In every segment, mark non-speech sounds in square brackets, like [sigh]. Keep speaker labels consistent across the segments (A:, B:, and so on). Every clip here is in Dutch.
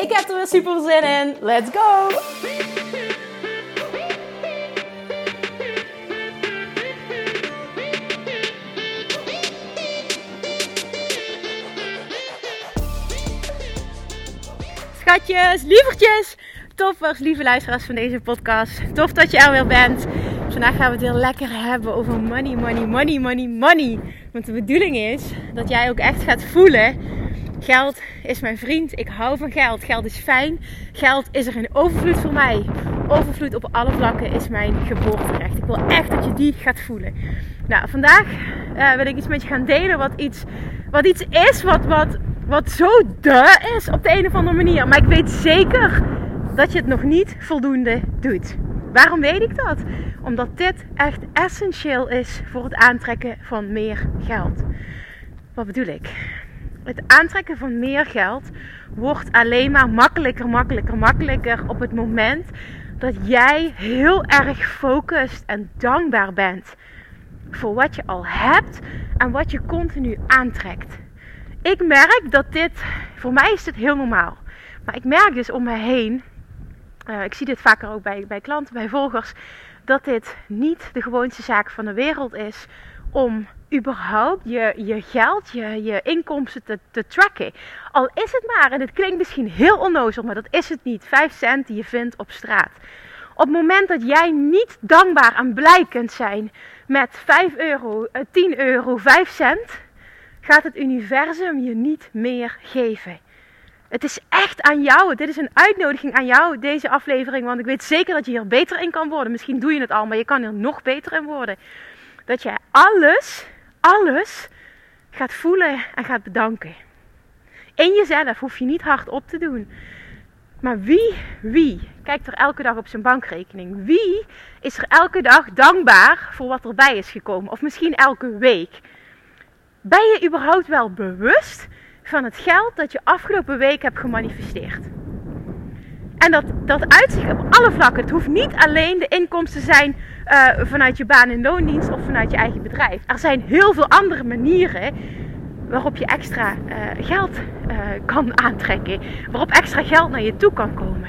A: Ik heb er weer super zin in. Let's go! Schatjes, lievertjes, toppers, lieve luisteraars van deze podcast. Tof dat je er weer bent. Vandaag gaan we het heel lekker hebben over money, money, money, money, money. Want de bedoeling is dat jij ook echt gaat voelen Geld is mijn vriend. Ik hou van geld. Geld is fijn. Geld is er in overvloed voor mij. Overvloed op alle vlakken is mijn geboorterecht. Ik wil echt dat je die gaat voelen. Nou, vandaag uh, wil ik iets met je gaan delen wat iets, wat iets is wat, wat, wat zo de is op de een of andere manier. Maar ik weet zeker dat je het nog niet voldoende doet. Waarom weet ik dat? Omdat dit echt essentieel is voor het aantrekken van meer geld. Wat bedoel ik? Het aantrekken van meer geld wordt alleen maar makkelijker, makkelijker, makkelijker op het moment dat jij heel erg focust en dankbaar bent voor wat je al hebt en wat je continu aantrekt. Ik merk dat dit, voor mij is dit heel normaal, maar ik merk dus om me heen, uh, ik zie dit vaker ook bij, bij klanten, bij volgers, dat dit niet de gewoonste zaak van de wereld is om überhaupt je, je geld, je, je inkomsten te, te tracken. Al is het maar, en het klinkt misschien heel onnozel, maar dat is het niet, 5 cent die je vindt op straat. Op het moment dat jij niet dankbaar en blij kunt zijn met 5 euro, 10 eh, euro, 5 cent, gaat het universum je niet meer geven. Het is echt aan jou. Dit is een uitnodiging aan jou, deze aflevering. Want ik weet zeker dat je hier beter in kan worden. Misschien doe je het al, maar je kan er nog beter in worden. Dat jij alles alles gaat voelen en gaat bedanken. In jezelf hoef je niet hard op te doen. Maar wie, wie kijkt er elke dag op zijn bankrekening? Wie is er elke dag dankbaar voor wat erbij is gekomen? Of misschien elke week? Ben je überhaupt wel bewust van het geld dat je afgelopen week hebt gemanifesteerd? En dat, dat uitzicht op alle vlakken. Het hoeft niet alleen de inkomsten zijn uh, vanuit je baan in loondienst of vanuit je eigen bedrijf. Er zijn heel veel andere manieren waarop je extra uh, geld uh, kan aantrekken. Waarop extra geld naar je toe kan komen.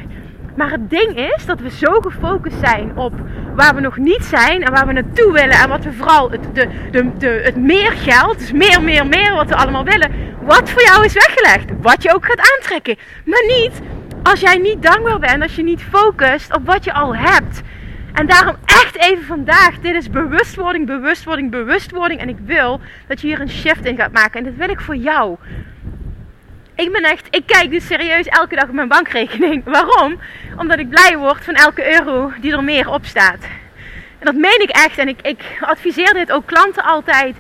A: Maar het ding is dat we zo gefocust zijn op waar we nog niet zijn en waar we naartoe willen. En wat we vooral, het, de, de, de, het meer geld, dus meer, meer, meer wat we allemaal willen. Wat voor jou is weggelegd. Wat je ook gaat aantrekken. Maar niet als jij niet dankbaar bent, als je niet focust op wat je al hebt. En daarom echt even vandaag, dit is bewustwording, bewustwording, bewustwording. En ik wil dat je hier een shift in gaat maken. En dat wil ik voor jou. Ik ben echt, ik kijk dus serieus elke dag op mijn bankrekening. [laughs] Waarom? Omdat ik blij word van elke euro die er meer op staat. En dat meen ik echt. En ik, ik adviseer dit ook klanten altijd.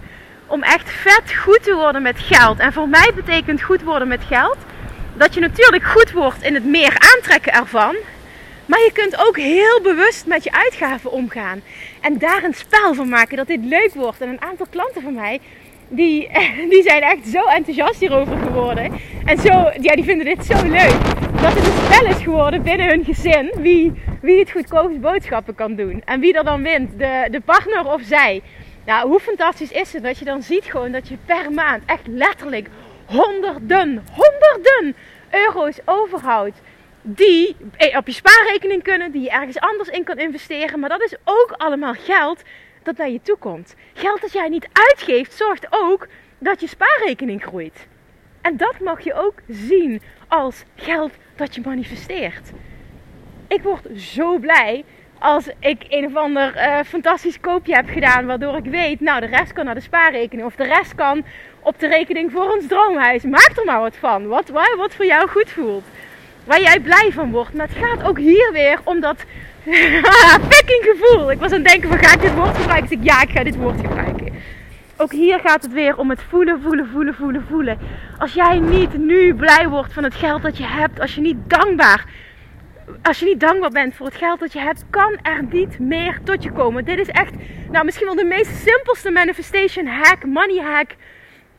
A: Om echt vet goed te worden met geld. En voor mij betekent goed worden met geld dat je natuurlijk goed wordt in het meer aantrekken ervan. Maar je kunt ook heel bewust met je uitgaven omgaan. En daar een spel van maken dat dit leuk wordt. En een aantal klanten van mij, die, [laughs] die zijn echt zo enthousiast hierover geworden. En zo, ja, die vinden dit zo leuk. Dat het een spel is geworden binnen hun gezin. Wie, wie het goedkoopst boodschappen kan doen. En wie er dan wint. De, de partner of zij. Nou, hoe fantastisch is het dat je dan ziet gewoon dat je per maand echt letterlijk honderden, honderden euro's overhoudt. Die op je spaarrekening kunnen, die je ergens anders in kan investeren. Maar dat is ook allemaal geld dat naar je toe komt. Geld dat jij niet uitgeeft, zorgt ook dat je spaarrekening groeit. En dat mag je ook zien als geld dat je manifesteert. Ik word zo blij als ik een of ander uh, fantastisch koopje heb gedaan, waardoor ik weet, nou de rest kan naar de spaarrekening of de rest kan op de rekening voor ons droomhuis. Maak er maar wat van. Wat, wat voor jou goed voelt. Waar jij blij van wordt. Maar het gaat ook hier weer om dat [laughs] fucking gevoel. Ik was aan het denken van ga ik dit woord gebruiken? Ik zeg ja, ik ga dit woord gebruiken. ook hier gaat het weer om het voelen, voelen, voelen, voelen, voelen. Als jij niet nu blij wordt van het geld dat je hebt, als je niet dankbaar, als je niet dankbaar bent voor het geld dat je hebt, kan er niet meer tot je komen. Dit is echt, nou misschien wel de meest simpelste manifestation hack, money hack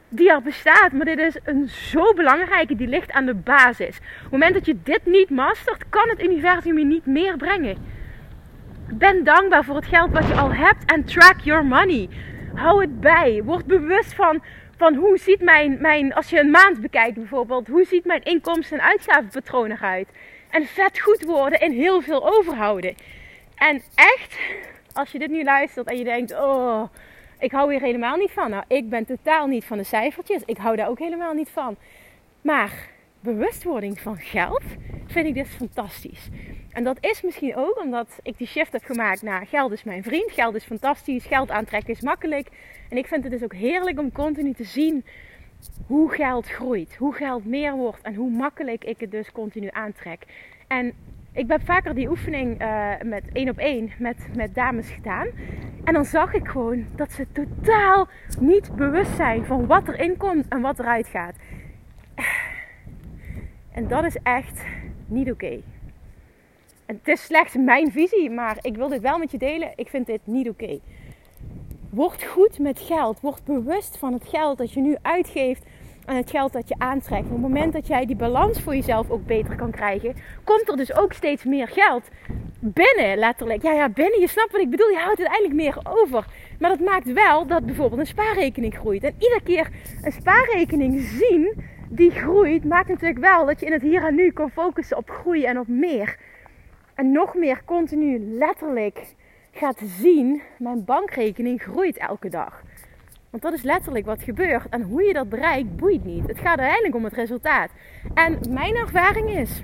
A: die er bestaat. Maar dit is een zo belangrijke, die ligt aan de basis. Op het moment dat je dit niet mastert, kan het universum je niet meer brengen. Ben dankbaar voor het geld wat je al hebt en track your money. Hou het bij. Word bewust van, van hoe ziet mijn, mijn, als je een maand bekijkt bijvoorbeeld, hoe ziet mijn inkomsten- en uitgavenpatroon eruit? En vet goed worden en heel veel overhouden. En echt, als je dit nu luistert en je denkt, oh, ik hou hier helemaal niet van. Nou, ik ben totaal niet van de cijfertjes. Ik hou daar ook helemaal niet van. Maar bewustwording van geld vind ik dus fantastisch. En dat is misschien ook omdat ik die shift heb gemaakt naar geld is mijn vriend, geld is fantastisch, geld aantrekken is makkelijk. En ik vind het dus ook heerlijk om continu te zien hoe geld groeit, hoe geld meer wordt en hoe makkelijk ik het dus continu aantrek. En ik heb vaker die oefening uh, met één op één met, met dames gedaan. En dan zag ik gewoon dat ze totaal niet bewust zijn van wat erin komt en wat eruit gaat. En dat is echt niet oké. En het is slechts mijn visie, maar ik wil dit wel met je delen. Ik vind dit niet oké. Word goed met geld. Word bewust van het geld dat je nu uitgeeft en het geld dat je aantrekt. Op het moment dat jij die balans voor jezelf ook beter kan krijgen, komt er dus ook steeds meer geld binnen, letterlijk. Ja, ja, binnen. Je snapt wat ik bedoel. Je houdt uiteindelijk meer over. Maar dat maakt wel dat bijvoorbeeld een spaarrekening groeit. En iedere keer een spaarrekening zien die groeit, maakt natuurlijk wel dat je in het hier en nu kan focussen op groei en op meer. En nog meer continu letterlijk gaat zien, mijn bankrekening groeit elke dag. Want dat is letterlijk wat gebeurt. En hoe je dat bereikt, boeit niet. Het gaat uiteindelijk om het resultaat. En mijn ervaring is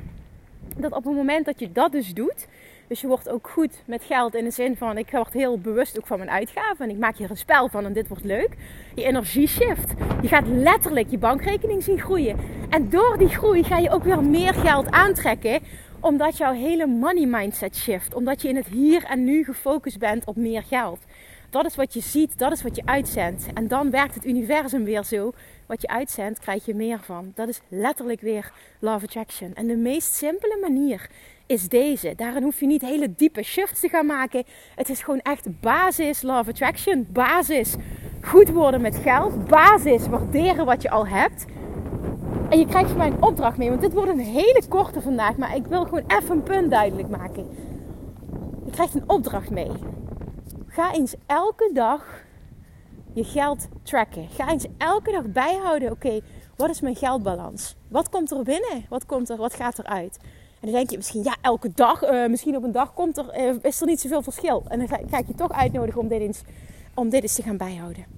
A: dat op het moment dat je dat dus doet, dus je wordt ook goed met geld in de zin van ik word heel bewust ook van mijn uitgaven en ik maak hier een spel van en dit wordt leuk. Je energie shift. Je gaat letterlijk je bankrekening zien groeien. En door die groei ga je ook weer meer geld aantrekken omdat jouw hele money mindset shift. Omdat je in het hier en nu gefocust bent op meer geld. Dat is wat je ziet, dat is wat je uitzendt. En dan werkt het universum weer zo. Wat je uitzendt, krijg je meer van. Dat is letterlijk weer love attraction. En de meest simpele manier is deze. Daarin hoef je niet hele diepe shifts te gaan maken. Het is gewoon echt basis love attraction. Basis goed worden met geld. Basis waarderen wat je al hebt. En je krijgt van mij een opdracht mee. Want dit wordt een hele korte vandaag. Maar ik wil gewoon even een punt duidelijk maken. Je krijgt een opdracht mee. Ga eens elke dag je geld tracken. Ga eens elke dag bijhouden. Oké, wat is mijn geldbalans? Wat komt er binnen? Wat komt er? Wat gaat eruit? En dan denk je misschien, ja, elke dag, uh, misschien op een dag komt er, uh, is er niet zoveel verschil. En dan ga, ik je toch uitnodigen om dit, eens, om dit eens te gaan bijhouden.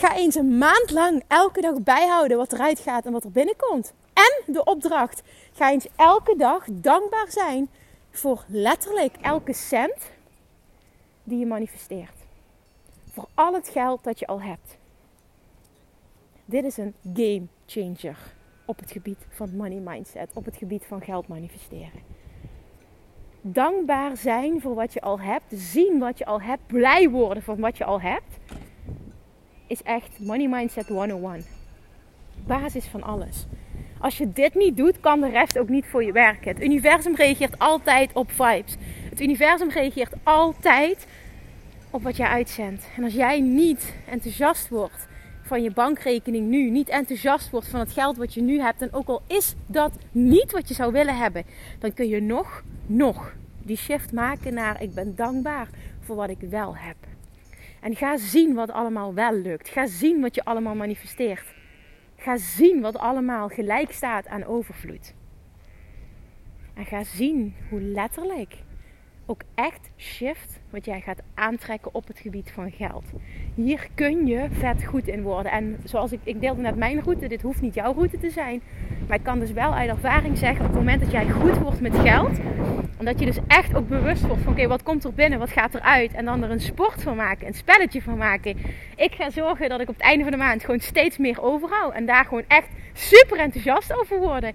A: Ga eens een maand lang elke dag bijhouden wat eruit gaat en wat er binnenkomt. En de opdracht. Ga eens elke dag dankbaar zijn voor letterlijk elke cent die je manifesteert. Voor al het geld dat je al hebt. Dit is een game changer op het gebied van money mindset, op het gebied van geld manifesteren. Dankbaar zijn voor wat je al hebt, zien wat je al hebt, blij worden van wat je al hebt, is echt money mindset 101. Basis van alles. Als je dit niet doet, kan de rest ook niet voor je werken. Het universum reageert altijd op vibes. Het universum reageert altijd op wat jij uitzendt. En als jij niet enthousiast wordt van je bankrekening nu, niet enthousiast wordt van het geld wat je nu hebt, en ook al is dat niet wat je zou willen hebben, dan kun je nog, nog die shift maken naar ik ben dankbaar voor wat ik wel heb. En ga zien wat allemaal wel lukt. Ga zien wat je allemaal manifesteert. Ga zien wat allemaal gelijk staat aan overvloed. En ga zien hoe letterlijk ook echt shift wat jij gaat aantrekken op het gebied van geld. Hier kun je vet goed in worden. En zoals ik, ik deelde net mijn route, dit hoeft niet jouw route te zijn. Maar ik kan dus wel uit ervaring zeggen, op het moment dat jij goed wordt met geld, en dat je dus echt ook bewust wordt van oké, wat komt er binnen, wat gaat eruit. En dan er een sport van maken, een spelletje van maken. Ik ga zorgen dat ik op het einde van de maand gewoon steeds meer overhoud. En daar gewoon echt super enthousiast over worden.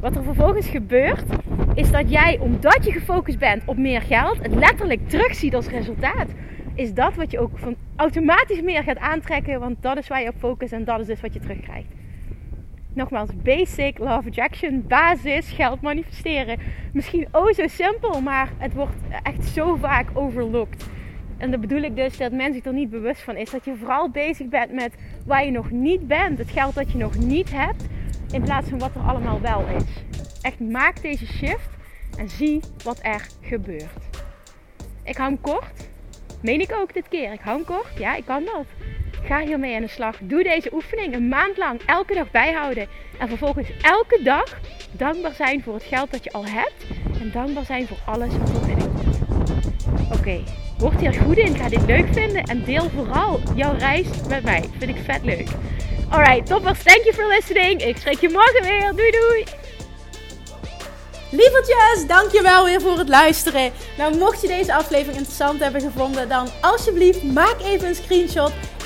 A: Wat er vervolgens gebeurt, is dat jij, omdat je gefocust bent op meer geld, het letterlijk terugziet als resultaat. is dat wat je ook van automatisch meer gaat aantrekken. Want dat is waar je op focust en dat is dus wat je terugkrijgt. Nogmaals, basic love attraction, basis, geld manifesteren. Misschien oh zo simpel, maar het wordt echt zo vaak overlooked. En dat bedoel ik dus dat men zich er niet bewust van is. Dat je vooral bezig bent met waar je nog niet bent. Het geld dat je nog niet hebt. In plaats van wat er allemaal wel is. Echt maak deze shift en zie wat er gebeurt. Ik hou kort. Meen ik ook dit keer. Ik hou kort. Ja, ik kan dat. Ga hiermee aan de slag. Doe deze oefening een maand lang elke dag bijhouden. En vervolgens elke dag dankbaar zijn voor het geld dat je al hebt. En dankbaar zijn voor alles wat er binnenkomt. Oké, word hier goed in. Ga dit leuk vinden. En deel vooral jouw reis met mij. Vind ik vet leuk. Alright, toppers. Thank you for listening. Ik spreek je morgen weer. Doei doei. Lievertjes, dankjewel weer voor het luisteren. Nou, mocht je deze aflevering interessant hebben gevonden, dan alsjeblieft maak even een screenshot